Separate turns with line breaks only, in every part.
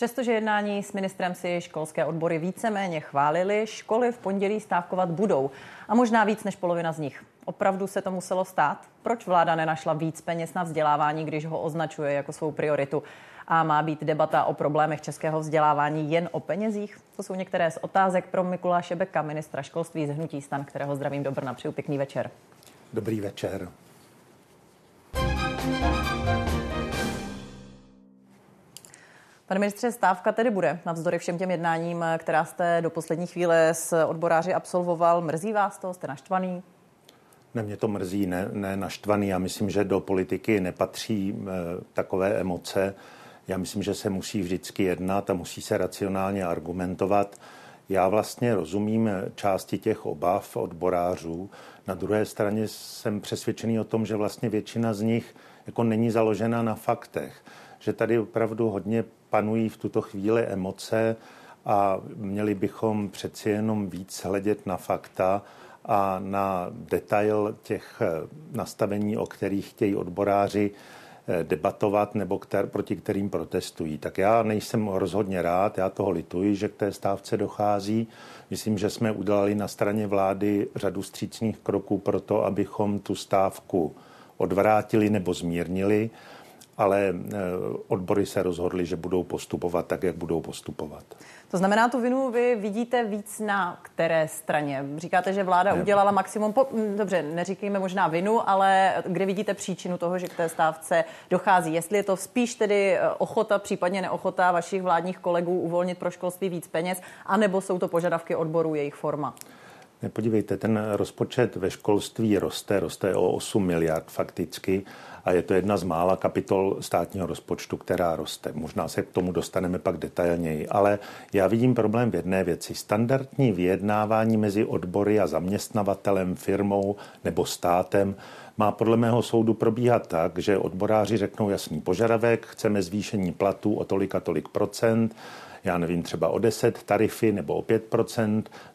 Přestože jednání s ministrem si školské odbory víceméně chválili, školy v pondělí stávkovat budou. A možná víc než polovina z nich. Opravdu se to muselo stát? Proč vláda nenašla víc peněz na vzdělávání, když ho označuje jako svou prioritu? A má být debata o problémech českého vzdělávání jen o penězích? To jsou některé z otázek pro Mikuláše Beka, ministra školství z Hnutí stan, kterého zdravím do Brna. Přeju pěkný večer.
Dobrý večer.
Pane ministře, stávka tedy bude navzdory všem těm jednáním, která jste do poslední chvíle s odboráři absolvoval. Mrzí vás to? Jste naštvaný?
Ne, mě to mrzí, ne, ne naštvaný. Já myslím, že do politiky nepatří e, takové emoce. Já myslím, že se musí vždycky jednat a musí se racionálně argumentovat. Já vlastně rozumím části těch obav odborářů. Na druhé straně jsem přesvědčený o tom, že vlastně většina z nich jako není založena na faktech. Že tady opravdu hodně panují v tuto chvíli emoce a měli bychom přeci jenom víc hledět na fakta a na detail těch eh, nastavení, o kterých chtějí odboráři eh, debatovat nebo kter, proti kterým protestují. Tak já nejsem rozhodně rád, já toho lituji, že k té stávce dochází. Myslím, že jsme udělali na straně vlády řadu střícných kroků pro to, abychom tu stávku odvrátili nebo zmírnili ale eh, odbory se rozhodly, že budou postupovat tak, jak budou postupovat.
To znamená, tu vinu vy vidíte víc na které straně? Říkáte, že vláda ne. udělala maximum. Po, dobře, neříkejme možná vinu, ale kde vidíte příčinu toho, že k té stávce dochází? Jestli je to spíš tedy eh, ochota, případně neochota vašich vládních kolegů uvolnit pro školství víc peněz, anebo jsou to požadavky odborů, jejich forma?
Nepodívejte, ten rozpočet ve školství roste, roste o 8 miliard fakticky a je to jedna z mála kapitol státního rozpočtu, která roste. Možná se k tomu dostaneme pak detailněji, ale já vidím problém v jedné věci. Standardní vyjednávání mezi odbory a zaměstnavatelem, firmou nebo státem má podle mého soudu probíhat tak, že odboráři řeknou jasný požadavek, chceme zvýšení platů o tolik a tolik procent, já nevím, třeba o 10 tarify nebo o 5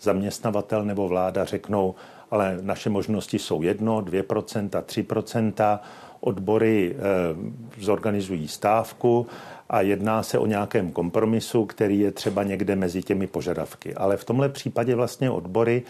zaměstnavatel nebo vláda řeknou, ale naše možnosti jsou 1, 2% 3% odbory eh, zorganizují stávku a jedná se o nějakém kompromisu, který je třeba někde mezi těmi požadavky. Ale v tomhle případě vlastně odbory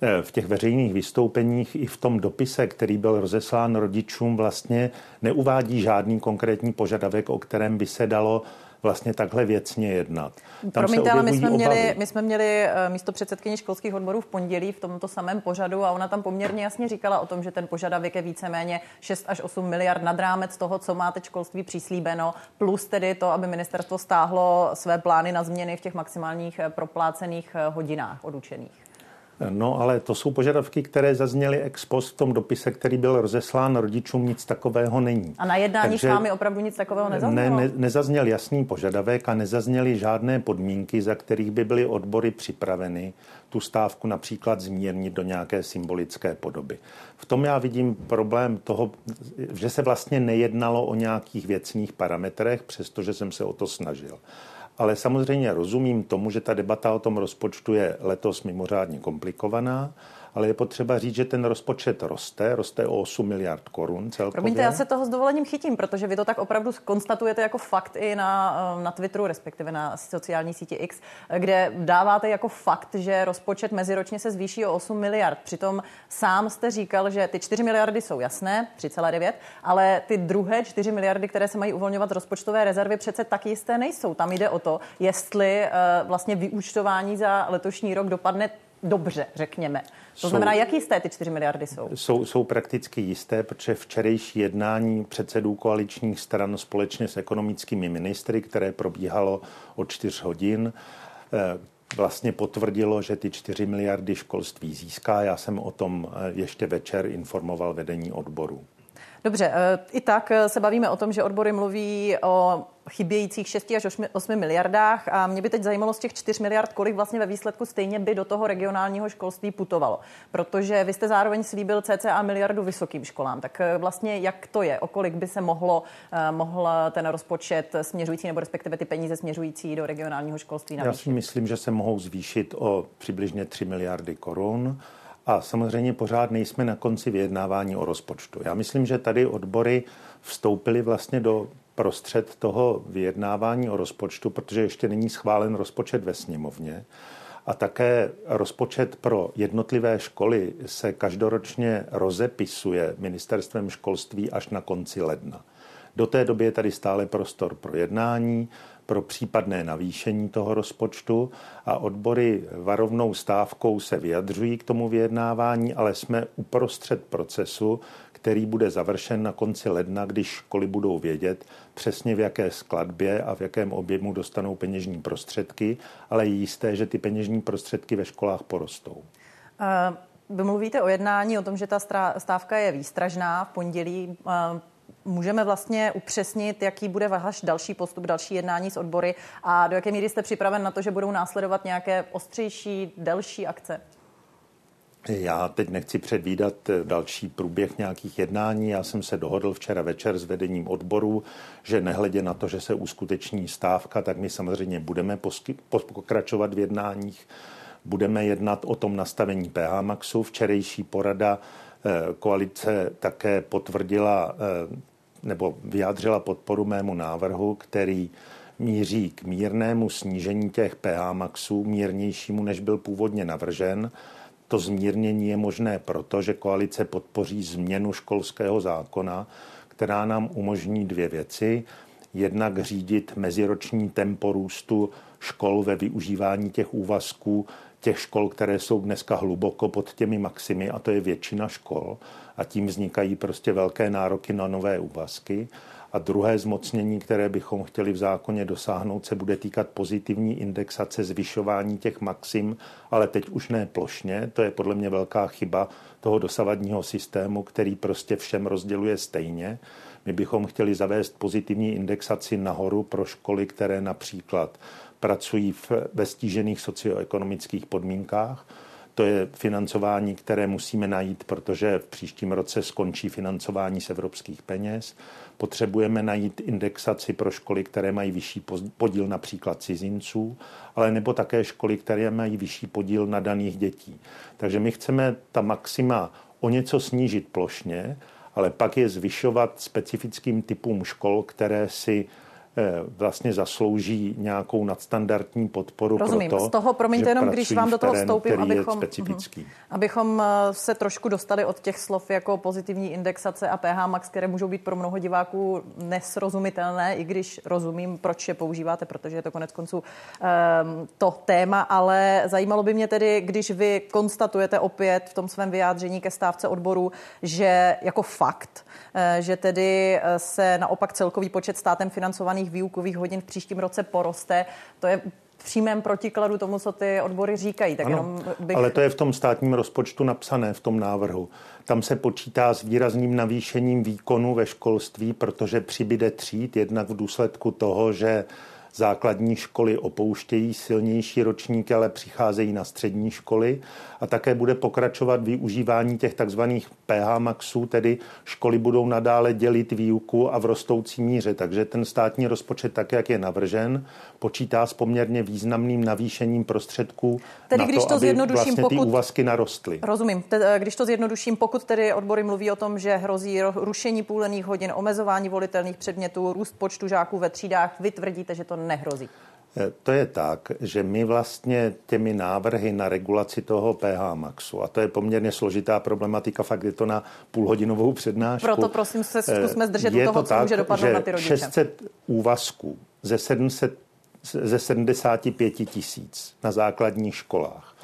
eh, v těch veřejných vystoupeních i v tom dopise, který byl rozeslán rodičům, vlastně neuvádí žádný konkrétní požadavek, o kterém by se dalo vlastně takhle věcně jednat.
Tam Promiňte, ale my jsme, měli, my jsme měli místo předsedkyně školských odborů v pondělí v tomto samém pořadu a ona tam poměrně jasně říkala o tom, že ten požadavek je víceméně 6 až 8 miliard nad rámec toho, co má teď školství přislíbeno, plus tedy to, aby ministerstvo stáhlo své plány na změny v těch maximálních eh, proplácených eh, hodinách odučených.
No, ale to jsou požadavky, které zazněly ex post v tom dopise, který byl rozeslán rodičům, nic takového není.
A na jednání Takže s vámi opravdu nic takového nezaznělo?
Ne, ne, nezazněl jasný požadavek a nezazněly žádné podmínky, za kterých by byly odbory připraveny tu stávku například zmírnit do nějaké symbolické podoby. V tom já vidím problém toho, že se vlastně nejednalo o nějakých věcných parametrech, přestože jsem se o to snažil. Ale samozřejmě rozumím tomu, že ta debata o tom rozpočtu je letos mimořádně komplikovaná ale je potřeba říct, že ten rozpočet roste, roste o 8 miliard korun celkově.
Promiňte, já se toho s dovolením chytím, protože vy to tak opravdu konstatujete jako fakt i na, eh, na Twitteru, respektive na sociální síti X, kde dáváte jako fakt, že rozpočet meziročně se zvýší o 8 miliard. Přitom sám jste říkal, že ty 4 miliardy jsou jasné, 3,9, ale ty druhé 4 miliardy, které se mají uvolňovat z rozpočtové rezervy, přece tak jisté nejsou. Tam jde o to, jestli uh, vlastně vyúčtování za letošní rok dopadne dobře, řekněme. To jsou, znamená, jak jisté ty 4 miliardy jsou?
jsou? Jsou prakticky jisté, protože včerejší jednání předsedů koaličních stran společně s ekonomickými ministry, které probíhalo od 4 hodin, eh, vlastně potvrdilo, že ty 4 miliardy školství získá. Já jsem o tom eh, ještě večer informoval vedení odboru.
Dobře, eh, i tak se bavíme o tom, že odbory mluví o chybějících 6 až 8 miliardách a mě by teď zajímalo z těch 4 miliard, kolik vlastně ve výsledku stejně by do toho regionálního školství putovalo. Protože vy jste zároveň slíbil cca miliardu vysokým školám. Tak eh, vlastně jak to je? O kolik by se mohlo, mohl ten rozpočet směřující nebo respektive ty peníze směřující do regionálního školství navýšit?
Já si myslím, že se mohou zvýšit o přibližně 3 miliardy korun. A samozřejmě pořád nejsme na konci vyjednávání o rozpočtu. Já myslím, že tady odbory vstoupily vlastně do prostřed toho vyjednávání o rozpočtu, protože ještě není schválen rozpočet ve sněmovně. A také rozpočet pro jednotlivé školy se každoročně rozepisuje ministerstvem školství až na konci ledna. Do té doby je tady stále prostor pro jednání, pro případné navýšení toho rozpočtu a odbory varovnou stávkou se vyjadřují k tomu vyjednávání, ale jsme uprostřed procesu, který bude završen na konci ledna, když školy budou vědět přesně v jaké skladbě a v jakém objemu dostanou peněžní prostředky, ale je jisté, že ty peněžní prostředky ve školách porostou.
Uh... Vy mluvíte o jednání, o tom, že ta stávka je výstražná v pondělí. Můžeme vlastně upřesnit, jaký bude váš další postup, další jednání s odbory a do jaké míry jste připraven na to, že budou následovat nějaké ostřejší, delší akce?
Já teď nechci předvídat další průběh nějakých jednání. Já jsem se dohodl včera večer s vedením odboru, že nehledě na to, že se uskuteční stávka, tak my samozřejmě budeme posky, pokračovat v jednáních. Budeme jednat o tom nastavení PH Maxu. Včerejší porada eh, koalice také potvrdila eh, nebo vyjádřila podporu mému návrhu, který míří k mírnému snížení těch PH maxů, mírnějšímu, než byl původně navržen. To zmírnění je možné proto, že koalice podpoří změnu školského zákona, která nám umožní dvě věci. Jednak řídit meziroční tempo růstu škol ve využívání těch úvazků, těch škol, které jsou dneska hluboko pod těmi maximy, a to je většina škol, a tím vznikají prostě velké nároky na nové úvazky. A druhé zmocnění, které bychom chtěli v zákoně dosáhnout, se bude týkat pozitivní indexace zvyšování těch maxim, ale teď už ne plošně. To je podle mě velká chyba toho dosavadního systému, který prostě všem rozděluje stejně. My bychom chtěli zavést pozitivní indexaci nahoru pro školy, které například pracují v, ve stížených socioekonomických podmínkách. To je financování, které musíme najít, protože v příštím roce skončí financování z evropských peněz. Potřebujeme najít indexaci pro školy, které mají vyšší podíl například cizinců, ale nebo také školy, které mají vyšší podíl na daných dětí. Takže my chceme ta maxima o něco snížit plošně, ale pak je zvyšovat specifickým typům škol, které si vlastně zaslouží nějakou nadstandardní podporu.
Rozumím.
Proto,
Z toho, promiňte jenom, když vám do toho vstoupím,
abychom, specifický.
Uh, abychom eh, se trošku dostali od těch slov jako pozitivní indexace a PH Max, které můžou být pro mnoho diváků nesrozumitelné, i když rozumím, proč je používáte, protože je to konec konců um, to téma, ale zajímalo by mě tedy, když vy konstatujete opět v tom svém vyjádření ke stávce odboru, že jako fakt, že tedy se naopak celkový počet státem financovaných plánovaných výukových hodin v příštím roce poroste. To je v přímém protikladu tomu, co ty odbory říkají. Tak
ano,
jenom bych...
Ale to je v tom státním rozpočtu napsané, v tom návrhu. Tam se počítá s výrazným navýšením výkonu ve školství, protože přibyde tříd, jednak v důsledku toho, že základní školy opouštějí silnější ročníky, ale přicházejí na střední školy a také bude pokračovat využívání těch takzvaných PH maxů, tedy školy budou nadále dělit výuku a v rostoucí míře. Takže ten státní rozpočet, tak jak je navržen, počítá s poměrně významným navýšením prostředků tedy, na když to, to aby vlastně pokud, ty úvazky narostly.
Rozumím. Te, když to zjednoduším, pokud tedy odbory mluví o tom, že hrozí rušení půlených hodin, omezování volitelných předmětů, růst počtu žáků ve třídách, vy tvrdíte, že to nehrozí.
Eh, to je tak, že my vlastně těmi návrhy na regulaci toho PH Maxu, a to je poměrně složitá problematika, fakt je to na půlhodinovou přednášku.
Proto prosím se zkusme zdržet u toho, to co tak, může dopadnout na ty rodiče.
600 úvazků ze, 700, ze 75 tisíc na základních školách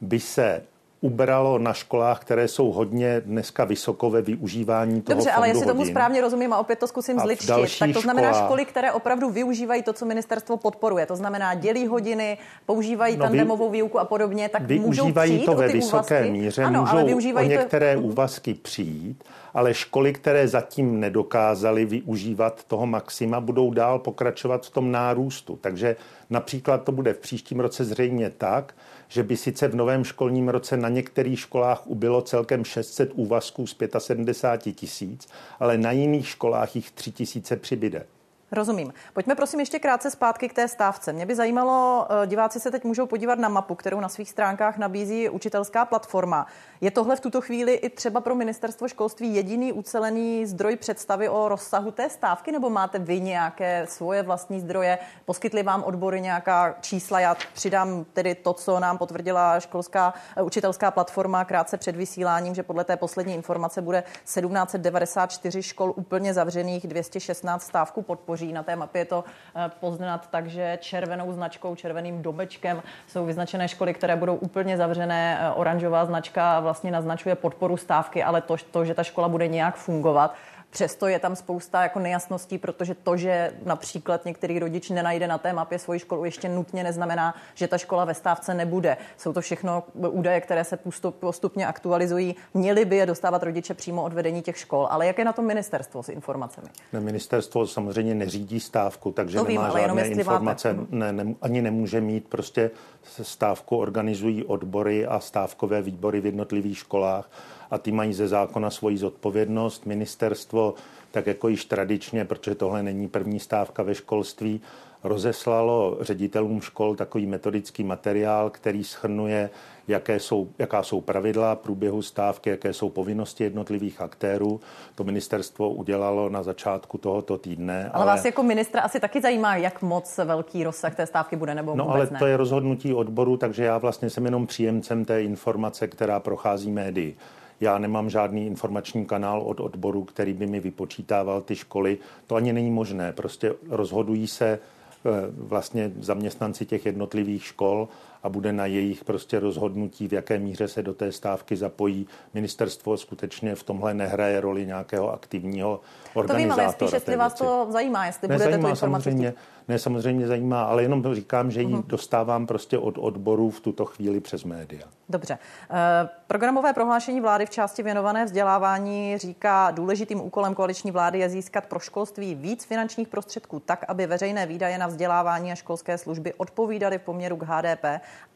by se ubralo na školách, které jsou hodně dneska vysoko ve využívání toho
Dobře, ale jestli
hodin.
tomu správně rozumím a opět to zkusím zličtit, tak to znamená školách... školy, které opravdu využívají to, co ministerstvo podporuje. To znamená dělí hodiny, používají no, tandemovou výuku a podobně, tak
využívají
můžou
to ve
vysoké
úvazky. míře, ano, můžou ale využívají o některé to... úvazky přijít, ale školy, které zatím nedokázaly využívat toho maxima, budou dál pokračovat v tom nárůstu. Takže například to bude v příštím roce zřejmě tak, že by sice v novém školním roce na některých školách ubylo celkem 600 úvazků z 75 tisíc, ale na jiných školách jich 3 tisíce přibyde.
Rozumím. Pojďme prosím ještě krátce zpátky k té stávce. Mě by zajímalo, eh, diváci se teď můžou podívat na mapu, kterou na svých stránkách nabízí učitelská platforma. Je tohle v tuto chvíli i třeba pro ministerstvo školství jediný ucelený zdroj představy o rozsahu té stávky, nebo máte vy nějaké svoje vlastní zdroje? Poskytli vám odbory nějaká čísla? Já přidám tedy to, co nám potvrdila školská eh, učitelská platforma krátce před vysíláním, že podle té poslední informace bude 1794 škol úplně zavřených, 216 stávku podpoří tvoří. Na té mapě je to eh, poznat takže červenou značkou, červeným domečkem jsou vyznačené školy, které budou úplně zavřené. Eh, oranžová značka vlastně naznačuje podporu stávky, ale to, to že ta škola bude nějak fungovat, Přesto je tam spousta jako nejasností, protože to, že například některý rodič nenajde na té mapě svoji školu, ještě nutně neznamená, že ta škola ve stávce nebude. Jsou to všechno údaje, které se postupně aktualizují. Měli by je dostávat rodiče přímo od vedení těch škol. Ale jak je na tom ministerstvo s informacemi?
Ne, ministerstvo samozřejmě neřídí stávku, takže to nemá vím, žádné informace, ne, ne, ani nemůže mít. Prostě stávku organizují odbory a stávkové výbory v jednotlivých školách a ty mají ze zákona svoji zodpovědnost. Ministerstvo, tak jako již tradičně, protože tohle není první stávka ve školství, rozeslalo ředitelům škol takový metodický materiál, který schrnuje, jaké jsou, jaká jsou pravidla průběhu stávky, jaké jsou povinnosti jednotlivých aktérů. To ministerstvo udělalo na začátku tohoto týdne.
Ale, ale vás jako ministra asi taky zajímá, jak moc velký rozsah té stávky bude nebo
No ale ne. to je rozhodnutí odboru, takže já vlastně jsem jenom příjemcem té informace, která prochází médii. Já nemám žádný informační kanál od odboru, který by mi vypočítával ty školy. To ani není možné. Prostě rozhodují se eh, vlastně zaměstnanci těch jednotlivých škol a bude na jejich prostě rozhodnutí, v jaké míře se do té stávky zapojí. Ministerstvo skutečně v tomhle nehraje roli nějakého aktivního organizátora.
To vím, ale spíš, jestli vás to zajímá, jestli Nezajímá, budete tu informaci
samozřejmě, ne, samozřejmě zajímá, ale jenom říkám, že ji uh-huh. dostávám prostě od odborů v tuto chvíli přes média.
Dobře. E, programové prohlášení vlády v části věnované vzdělávání říká, důležitým úkolem koaliční vlády je získat pro školství víc finančních prostředků tak, aby veřejné výdaje na vzdělávání a školské služby odpovídaly v poměru k HDP,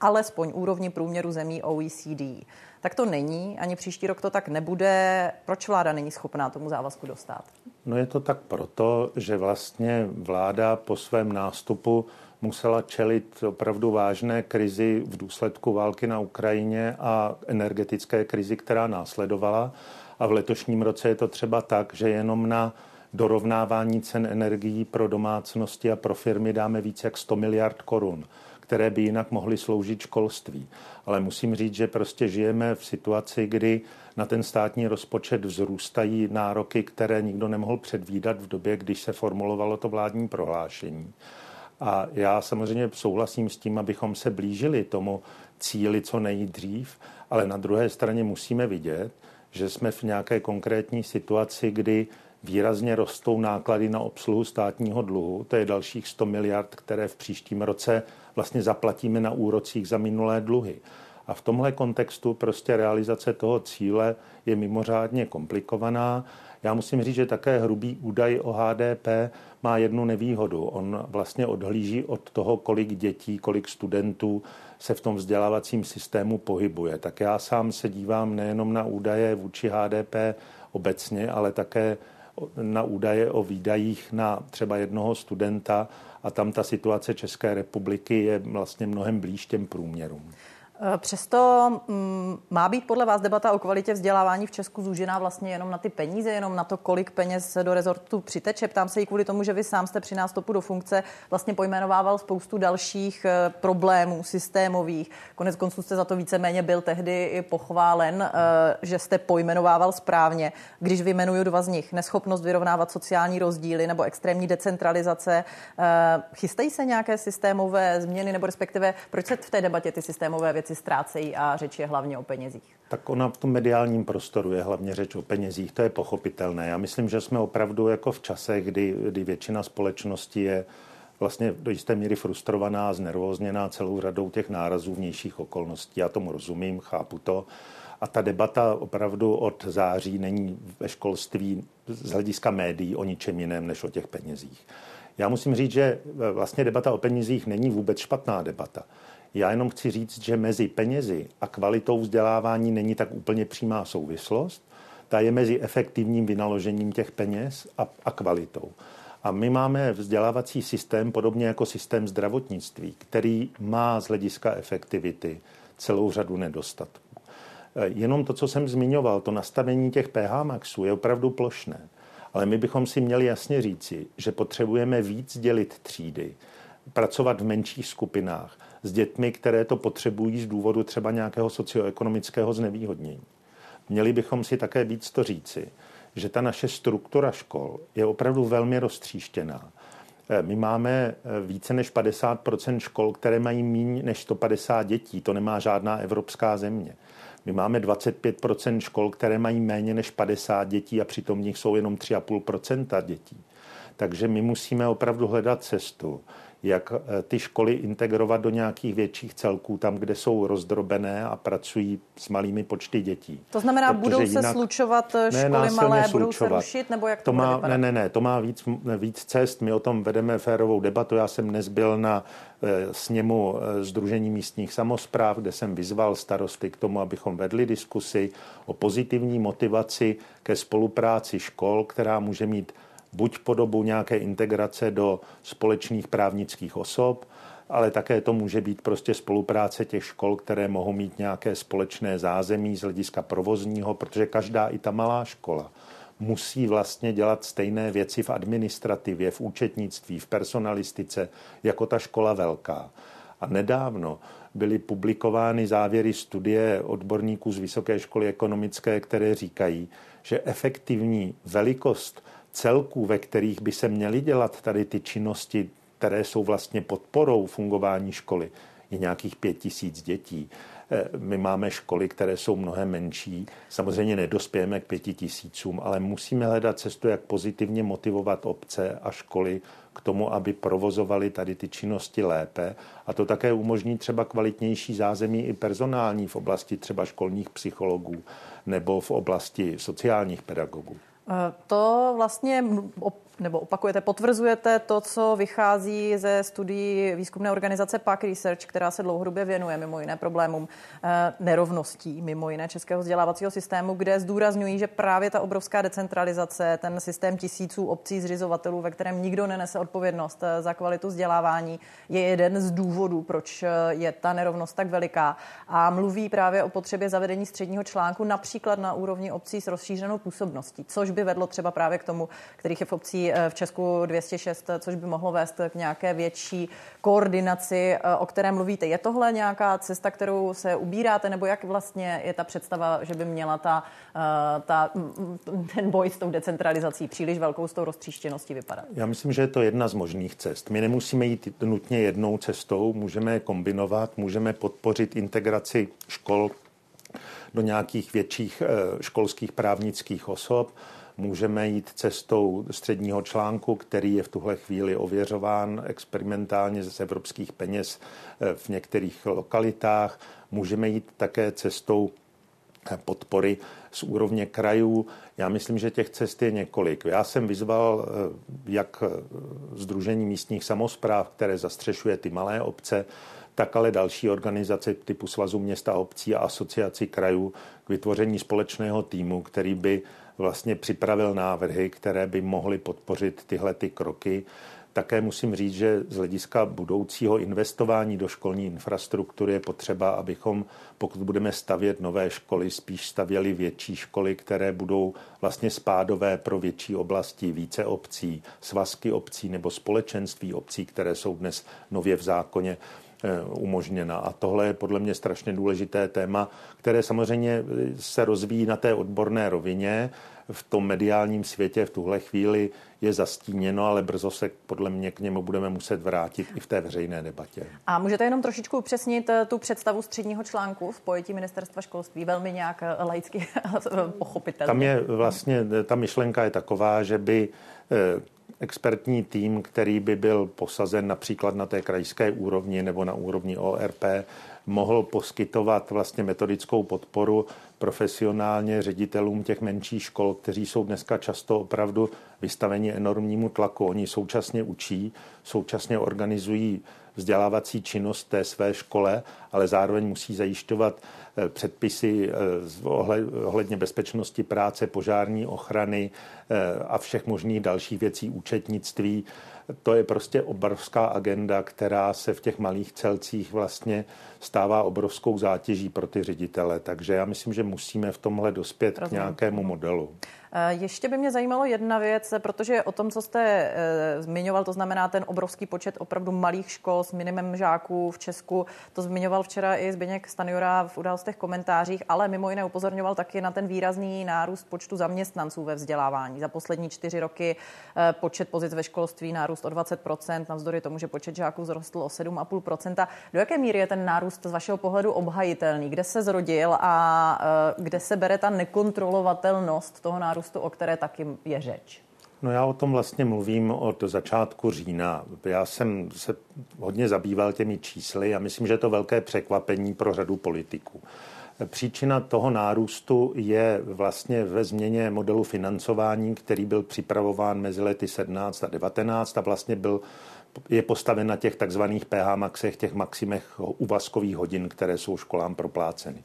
alespoň úrovni průměru zemí OECD. Tak to není, ani příští rok to tak nebude. Proč vláda není schopná tomu závazku dostat?
No je to tak proto, že vlastně vláda po svém nástupu musela čelit opravdu vážné krizi v důsledku války na Ukrajině a energetické krizi, která následovala. A v letošním roce je to třeba tak, že jenom na dorovnávání cen energií pro domácnosti a pro firmy dáme více jak 100 miliard korun které by jinak mohly sloužit školství. Ale musím říct, že prostě žijeme v situaci, kdy na ten státní rozpočet vzrůstají nároky, které nikdo nemohl předvídat v době, když se formulovalo to vládní prohlášení. A já samozřejmě souhlasím s tím, abychom se blížili tomu cíli co nejdřív, ale na druhé straně musíme vidět, že jsme v nějaké konkrétní situaci, kdy výrazně rostou náklady na obsluhu státního dluhu. To je dalších 100 miliard, které v příštím roce vlastně zaplatíme na úrocích za minulé dluhy. A v tomhle kontextu prostě realizace toho cíle je mimořádně komplikovaná. Já musím říct, že také hrubý údaj o HDP má jednu nevýhodu. On vlastně odhlíží od toho, kolik dětí, kolik studentů se v tom vzdělávacím systému pohybuje. Tak já sám se dívám nejenom na údaje vůči HDP obecně, ale také na údaje o výdajích na třeba jednoho studenta a tam ta situace České republiky je vlastně mnohem blíž těm průměrům.
Eh, přesto mm, má být podle vás debata o kvalitě vzdělávání v Česku zúžená vlastně jenom na ty peníze, jenom na to, kolik peněz do rezortu přiteče. Ptám se i kvůli tomu, že vy sám jste při nástupu do funkce vlastně pojmenovával spoustu dalších eh, problémů systémových. Konec konců jste za to víceméně byl tehdy i pochválen, eh, že jste pojmenovával správně. Když vyjmenuju dva z nich, neschopnost vyrovnávat sociální rozdíly nebo extrémní decentralizace, chystají se nějaké systémové změny nebo respektive proč se v té debatě ty systémové věci věci ztrácejí a řeč je hlavně o penězích.
Tak ona v tom mediálním prostoru je hlavně řeč o penězích, to je pochopitelné. Já myslím, že jsme opravdu jako v čase, kdy, kdy většina společnosti je vlastně do jisté míry frustrovaná, znervózněná celou řadou těch nárazů vnějších okolností. Já tomu rozumím, chápu to. A ta debata opravdu od září není ve školství z hlediska médií o ničem jiném než o těch penězích. Já musím říct, že vlastně debata o penězích není vůbec špatná debata. Já jenom chci říct, že mezi penězi a kvalitou vzdělávání není tak úplně přímá souvislost. Ta je mezi efektivním vynaložením těch peněz a, a kvalitou. A my máme vzdělávací systém, podobně jako systém zdravotnictví, který má z hlediska efektivity celou řadu nedostatků. Eh, jenom to, co jsem zmiňoval, to nastavení těch PH maxů je opravdu plošné. Ale my bychom si měli jasně říci, že potřebujeme víc dělit třídy, pracovat v menších skupinách s dětmi, které to potřebují z důvodu třeba nějakého socioekonomického znevýhodnění. Měli bychom si také víc to říci, že ta naše struktura škol je opravdu velmi roztříštěná. Eh, my máme eh, více než 50% škol, které mají méně než 150 dětí. To nemá žádná evropská země. My máme 25 škol, které mají méně než 50 dětí a přitom v nich jsou jenom 3,5% dětí. Takže my musíme opravdu hledat cestu, jak eh, ty školy integrovat do nějakých větších celků, tam, kde jsou rozdrobené a pracují s malými počty dětí.
To znamená, Protože budou se slučovat eh, školy ne, malé, slučovat. budou se rušit, nebo jak to, to má,
Ne, ne, ne, to má víc, víc cest. My o tom vedeme férovou debatu. Já jsem dnes byl na e, sněmu Združení místních samozpráv, kde jsem vyzval starosty k tomu, abychom vedli diskusi o pozitivní motivaci ke spolupráci škol, která může mít buď po dobu nějaké integrace do společných právnických osob, ale také to může být prostě spolupráce těch škol, které mohou mít nějaké společné zázemí z hlediska provozního, protože každá i ta malá škola musí vlastně dělat stejné věci v administrativě, v účetnictví, v personalistice, jako ta škola velká. A nedávno byly publikovány závěry studie odborníků z Vysoké školy ekonomické, které říkají, že efektivní velikost celků, ve kterých by se měly dělat tady ty činnosti, které jsou vlastně podporou fungování školy, je nějakých pět tisíc dětí. Eh, my máme školy, které jsou mnohem menší. Samozřejmě nedospějeme k pěti tisícům, ale musíme hledat cestu, jak pozitivně motivovat obce a školy k tomu, aby provozovali tady ty činnosti lépe. A to také umožní třeba kvalitnější zázemí i personální v oblasti třeba školních psychologů nebo v oblasti sociálních pedagogů.
Eh, to vlastně nebo opakujete, potvrzujete to, co vychází ze studií výzkumné organizace PAC Research, která se dlouhodobě věnuje mimo jiné problémům eh, nerovností, mimo jiné českého vzdělávacího systému, kde zdůrazňují, že právě ta obrovská decentralizace, ten systém tisíců obcí zřizovatelů, ve kterém nikdo nenese odpovědnost eh, za kvalitu vzdělávání, je jeden z důvodů, proč eh, je ta nerovnost tak veliká. A mluví právě o potřebě zavedení středního článku například na úrovni obcí s rozšířenou působností, což by vedlo třeba právě k tomu, kterých je v obcí Eh, v Česku 206, což by mohlo vést k nějaké větší koordinaci, eh, o které mluvíte. Je tohle nějaká cesta, kterou se ubíráte, nebo jak vlastně je ta představa, že by měla ta, eh, ta, ten boj s tou decentralizací příliš velkou s tou roztříštěností vypadat?
Já myslím, že je to jedna z možných cest. My nemusíme jít nutně jednou cestou, můžeme kombinovat, můžeme podpořit integraci škol do nějakých větších školských právnických osob Můžeme jít cestou středního článku, který je v tuhle chvíli ověřován experimentálně z evropských peněz eh, v některých lokalitách. Můžeme jít také cestou eh, podpory z úrovně krajů. Já myslím, že těch cest je několik. Já jsem vyzval eh, jak Združení místních samozpráv, které zastřešuje ty malé obce, tak ale další organizace typu Svazu města obcí a asociaci krajů k vytvoření společného týmu, který by vlastně připravil návrhy, které by mohly podpořit tyhle ty kroky. Také musím říct, že z hlediska budoucího investování do školní infrastruktury je potřeba, abychom, pokud budeme stavět nové školy, spíš stavěli větší školy, které budou vlastně spádové pro větší oblasti, více obcí, svazky obcí nebo společenství obcí, které jsou dnes nově v zákoně umožněna. A tohle je podle mě strašně důležité téma, které samozřejmě se rozvíjí na té odborné rovině. V tom mediálním světě v tuhle chvíli je zastíněno, ale brzo se podle mě k němu budeme muset vrátit i v té veřejné debatě.
A můžete jenom trošičku upřesnit eh, tu představu středního článku v pojetí ministerstva školství, velmi nějak eh, laicky pochopitelně.
Tam je vlastně, ta myšlenka je taková, že by expertní tým, který by byl posazen například na té krajské úrovni nebo na úrovni ORP, mohl poskytovat vlastně metodickou podporu profesionálně ředitelům těch menších škol, kteří jsou dneska často opravdu vystaveni enormnímu tlaku. Oni současně učí, současně organizují vzdělávací činnost té své škole, ale zároveň musí zajišťovat eh, předpisy eh, ohledně bezpečnosti práce, požární ochrany a všech možných dalších věcí, účetnictví. To je prostě obrovská agenda, která se v těch malých celcích vlastně stává obrovskou zátěží pro ty ředitele. Takže já myslím, že musíme v tomhle dospět Rozumím. k nějakému modelu.
Eh, ještě by mě zajímalo jedna věc, protože o tom, co jste e, zmiňoval, to znamená ten obrovský počet opravdu malých škol s minimem žáků v Česku, to zmiňoval včera i Zbigněk Stanjura v událostech komentářích, ale mimo jiné upozorňoval taky na ten výrazný nárůst počtu zaměstnanců ve vzdělávání. Za poslední čtyři roky počet pozic ve školství nárůst o 20%, navzdory tomu, že počet žáků zrostl o 7,5%. Do jaké míry je ten nárůst z vašeho pohledu obhajitelný? Kde se zrodil a kde se bere ta nekontrolovatelnost toho nárůstu? Nárůstu, o které taky je řeč?
No já o tom vlastně mluvím od začátku října. Já jsem se hodně zabýval těmi čísly a myslím, že je to velké překvapení pro řadu politiků. Příčina toho nárůstu je vlastně ve změně modelu financování, který byl připravován mezi lety 17 a 19 a vlastně byl je postaven na těch takzvaných PH maxech, těch maximech uvazkových hodin, které jsou školám propláceny.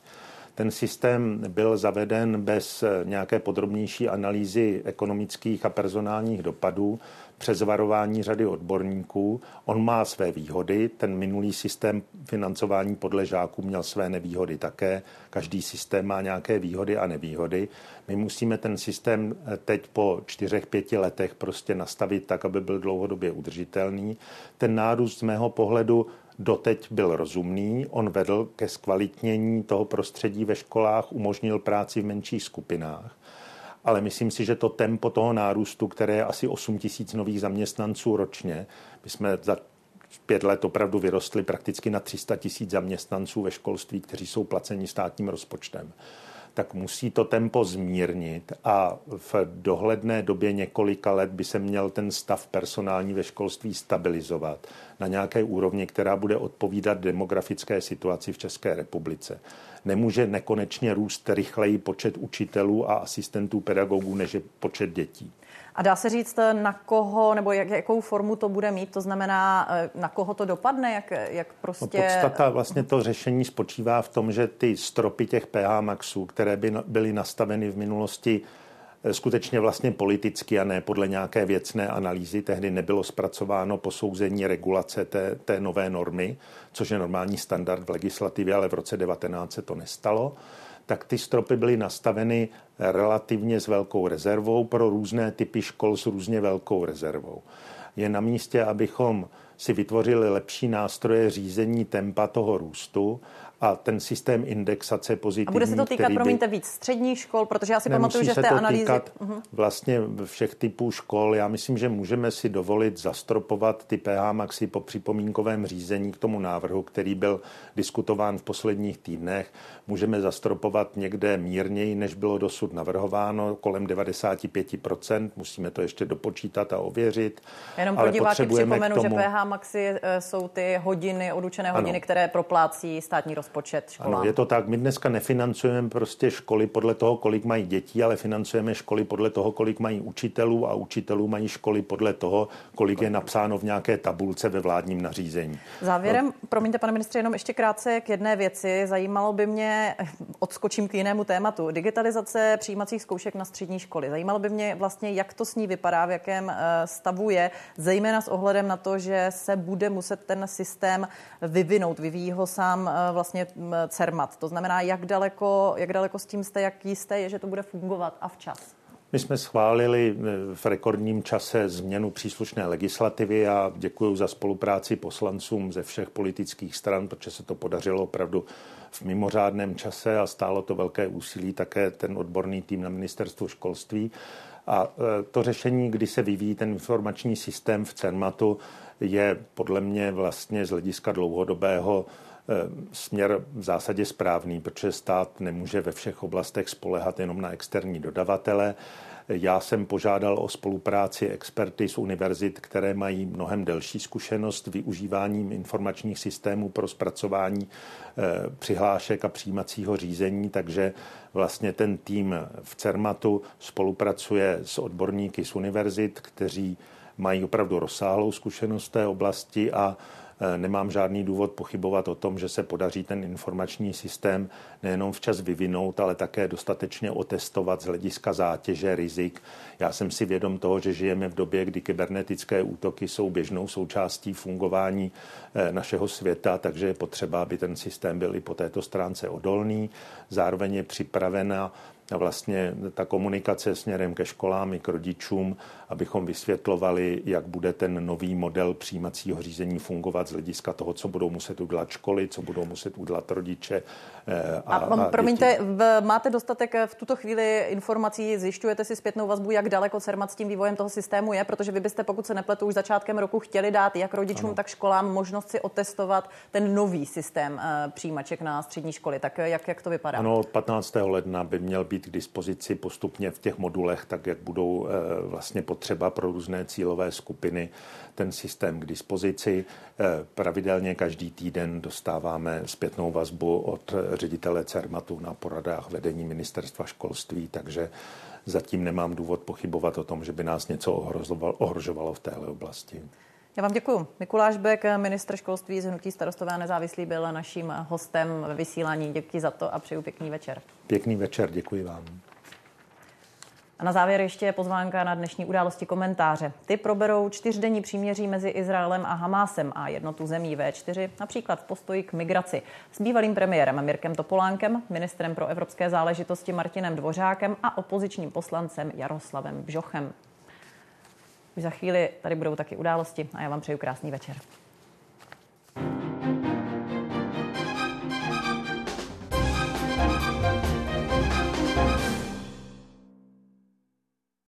Ten systém byl zaveden bez nějaké podrobnější analýzy ekonomických a personálních dopadů, přes varování řady odborníků. On má své výhody, ten minulý systém financování podle žáků měl své nevýhody také. Každý systém má nějaké výhody a nevýhody. My musíme ten systém teď po čtyřech, pěti letech prostě nastavit tak, aby byl dlouhodobě udržitelný. Ten nárůst z mého pohledu doteď byl rozumný. On vedl ke zkvalitnění toho prostředí ve školách, umožnil práci v menších skupinách. Ale myslím si, že to tempo toho nárůstu, které je asi 8 tisíc nových zaměstnanců ročně, my jsme za pět let opravdu vyrostli prakticky na 300 tisíc zaměstnanců ve školství, kteří jsou placeni státním rozpočtem tak musí to tempo zmírnit a v dohledné době několika let by se měl ten stav personální ve školství stabilizovat na nějaké úrovni, která bude odpovídat demografické situaci v České republice. Nemůže nekonečně růst rychleji počet učitelů a asistentů pedagogů než je počet dětí.
A dá se říct, na koho nebo jak, jakou formu to bude mít? To znamená, eh, na koho to dopadne? Jak, jak prostě...
No podstata vlastně to řešení spočívá v tom, že ty stropy těch PH maxů, které by byly nastaveny v minulosti eh, skutečně vlastně politicky a ne podle nějaké věcné analýzy. Tehdy nebylo zpracováno posouzení regulace té, té nové normy, což je normální standard v legislativě, ale v roce 19 se to nestalo tak ty stropy byly nastaveny relativně s velkou rezervou pro různé typy škol s různě velkou rezervou. Je na místě, abychom si vytvořili lepší nástroje řízení tempa toho růstu a ten systém indexace pozitivní. A
bude se to týkat, by... promiňte, víc středních škol, protože já si pamatuju, že v té analýze...
Uh-huh. vlastně všech typů škol. Já myslím, že můžeme si dovolit zastropovat ty PH maxi po připomínkovém řízení k tomu návrhu, který byl diskutován v posledních týdnech. Můžeme zastropovat někde mírněji, než bylo dosud navrhováno, kolem 95%. Musíme to ještě dopočítat a ověřit.
Jenom pro diváky připomenu, tomu... že PH maxi eh, jsou ty hodiny, odučené hodiny, ano. které proplácí státní rozpočet rozpočet školám.
Ano, je to tak. My dneska nefinancujeme prostě školy podle toho, kolik mají dětí, ale financujeme školy podle toho, kolik mají učitelů a učitelů mají školy podle toho, kolik je napsáno v nějaké tabulce ve vládním nařízení.
Závěrem, no. promiňte, pane ministře, jenom ještě krátce k jedné věci. Zajímalo by mě, odskočím k jinému tématu, digitalizace přijímacích zkoušek na střední školy. Zajímalo by mě vlastně, jak to s ní vypadá, v jakém eh, stavu je, zejména s ohledem na to, že se bude muset ten systém vyvinout. Vyvíjí ho sám eh, vlastně vlastně CERMAT. To znamená, jak daleko, jak daleko s tím jste, jak jisté je, že to bude fungovat a včas?
My jsme schválili v rekordním čase změnu příslušné legislativy a děkuji za spolupráci poslancům ze všech politických stran, protože se to podařilo opravdu v mimořádném čase a stálo to velké úsilí také ten odborný tým na ministerstvu školství. A e, to řešení, kdy se vyvíjí ten informační systém v CERMATu, je podle mě vlastně z hlediska dlouhodobého směr v zásadě správný, protože stát nemůže ve všech oblastech spolehat jenom na externí dodavatele. Já jsem požádal o spolupráci experty z univerzit, které mají mnohem delší zkušenost využíváním informačních systémů pro zpracování eh, přihlášek a přijímacího řízení, takže vlastně ten tým v CERMATu spolupracuje s odborníky z univerzit, kteří mají opravdu rozsáhlou zkušenost té oblasti a Eh, nemám žádný důvod pochybovat o tom, že se podaří ten informační systém nejenom včas vyvinout, ale také dostatečně otestovat z hlediska zátěže, rizik. Já jsem si vědom toho, že žijeme v době, kdy kybernetické útoky jsou běžnou součástí fungování eh, našeho světa, takže je potřeba, aby ten systém byl i po této stránce odolný. Zároveň je připravena vlastně ta komunikace směrem ke školám i k rodičům, abychom vysvětlovali, jak bude ten nový model přijímacího řízení fungovat z hlediska toho, co budou muset udělat školy, co budou muset udělat rodiče.
Eh, a, a, a promiňte, v, máte dostatek v tuto chvíli informací, zjišťujete si zpětnou vazbu, jak daleko CERMAT s tím vývojem toho systému je, protože vy byste, pokud se nepletu, už začátkem roku chtěli dát jak rodičům, ano. tak školám možnost si otestovat ten nový systém uh, přijímaček na střední školy. Tak jak, jak to vypadá?
Ano, od 15. ledna by měl být k dispozici postupně v těch modulech, tak jak budou uh, vlastně potřeba pro různé cílové skupiny ten systém k dispozici. Uh, pravidelně každý týden dostáváme zpětnou vazbu od ředitele CERMATu na poradách vedení ministerstva školství, takže zatím nemám důvod pochybovat o tom, že by nás něco ohrožovalo v téhle oblasti.
Já vám děkuji. Mikuláš Bek, ministr školství z Hnutí starostové a nezávislý, byl naším hostem ve vysílání. Děkuji za to a přeju pěkný večer.
Pěkný večer, děkuji vám.
A na závěr ještě pozvánka na dnešní události komentáře. Ty proberou čtyřdenní příměří mezi Izraelem a Hamásem a jednotu zemí V4, například v postoji k migraci. S bývalým premiérem Mirkem Topolánkem, ministrem pro evropské záležitosti Martinem Dvořákem a opozičním poslancem Jaroslavem Bžochem. Už za chvíli tady budou taky události a já vám přeju krásný večer.